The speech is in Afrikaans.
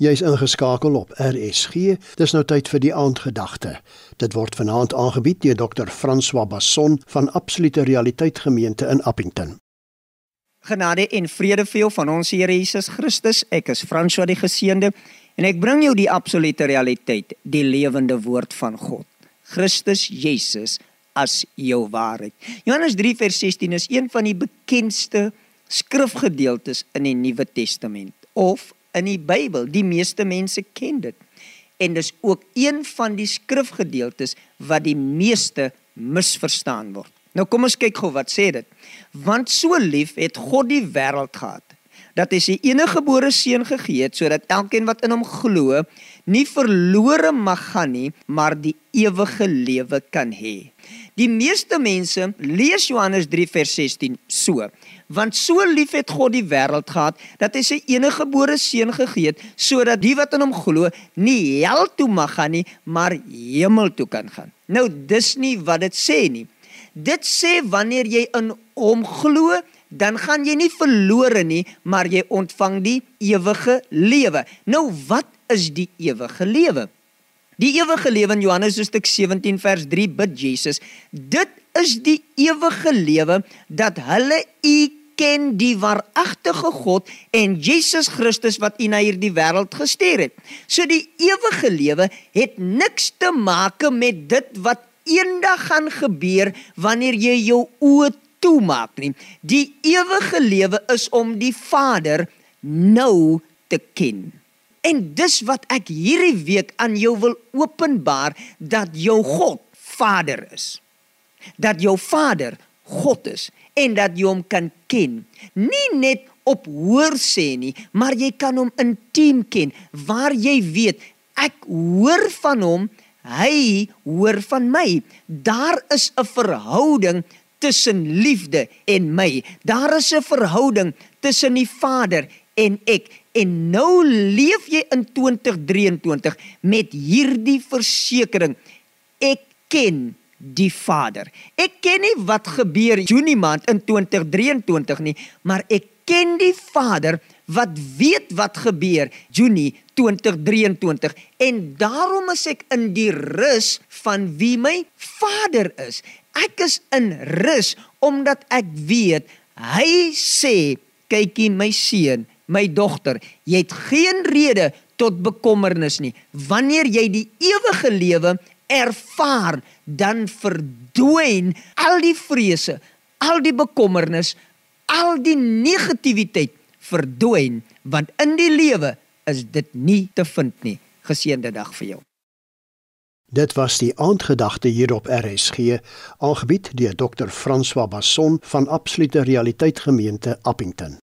Jy's ingeskakel op RSG. Dis nou tyd vir die aandgedagte. Dit word vanaand aangebied deur Dr. François Basson van Absolute Realiteit Gemeente in Appington. Genade en vrede vir jou van ons Here Jesus Christus. Ek is François die Geseënde en ek bring jou die absolute realiteit, die lewende woord van God. Christus Jesus as jou waarheid. Johannes 3 vers 16 is een van die bekendste skrifgedeeltes in die Nuwe Testament of in die Bybel. Die meeste mense ken dit. En dis ook een van die skrifgedeeltes wat die meeste misverstaan word. Nou kom ons kyk gou wat sê dit. Want so lief het God die wêreld gehad dat hy sy enige gebore seun gegee het sodat elkeen wat in hom glo nie verlore mag gaan nie, maar die ewige lewe kan hê. Die meeste mense lees Johannes 3 vers 16 so: Want so lief het God die wêreld gehad dat hy sy enige gebore seun gegee het sodat die wat in hom glo nie hel toe mag gaan nie, maar hemel toe kan gaan. Nou dis nie wat dit sê nie. Dit sê wanneer jy in hom glo, dan gaan jy nie verlore nie, maar jy ontvang die ewige lewe. Nou wat is die ewige lewe? Die ewige lewe in Johannes hoofstuk 17 vers 3 bid Jesus, dit is die ewige lewe dat hulle u ken die waaragtige God en Jesus Christus wat U na hierdie wêreld gestuur het. So die ewige lewe het niks te maak met dit wat eendag gaan gebeur wanneer jy jou oë toemaak nie. Die ewige lewe is om die Vader nou te ken. En dis wat ek hierdie week aan jou wil openbaar dat jou God Vader is. Dat jou Vader God is en dat jy hom kan ken. Nie net op hoor sê nie, maar jy kan hom intiem ken waar jy weet ek hoor van hom, hy hoor van my. Daar is 'n verhouding tussen liefde en my. Daar is 'n verhouding tussen die Vader en ek. En nou leef jy in 2023 met hierdie versekering. Ek ken die Vader. Ek ken nie wat gebeur Junie maand in 2023 nie, maar ek ken die Vader wat weet wat gebeur Junie 2023 en daarom is ek in die rus van wie my Vader is. Ek is in rus omdat ek weet hy sê kykie my seun, my dogter, jy het geen rede tot bekommernis nie. Wanneer jy die ewige lewe ervaar, dan verdwyn al die vrese, al die bekommernis, al die negativiteit verdwyn want in die lewe is dit nie te vind nie. Geseënde dag vir jou. Dit was die aandgedagte hier op RSG, aangebied deur Dr. François Basson van Absolute Realiteit Gemeente Appington.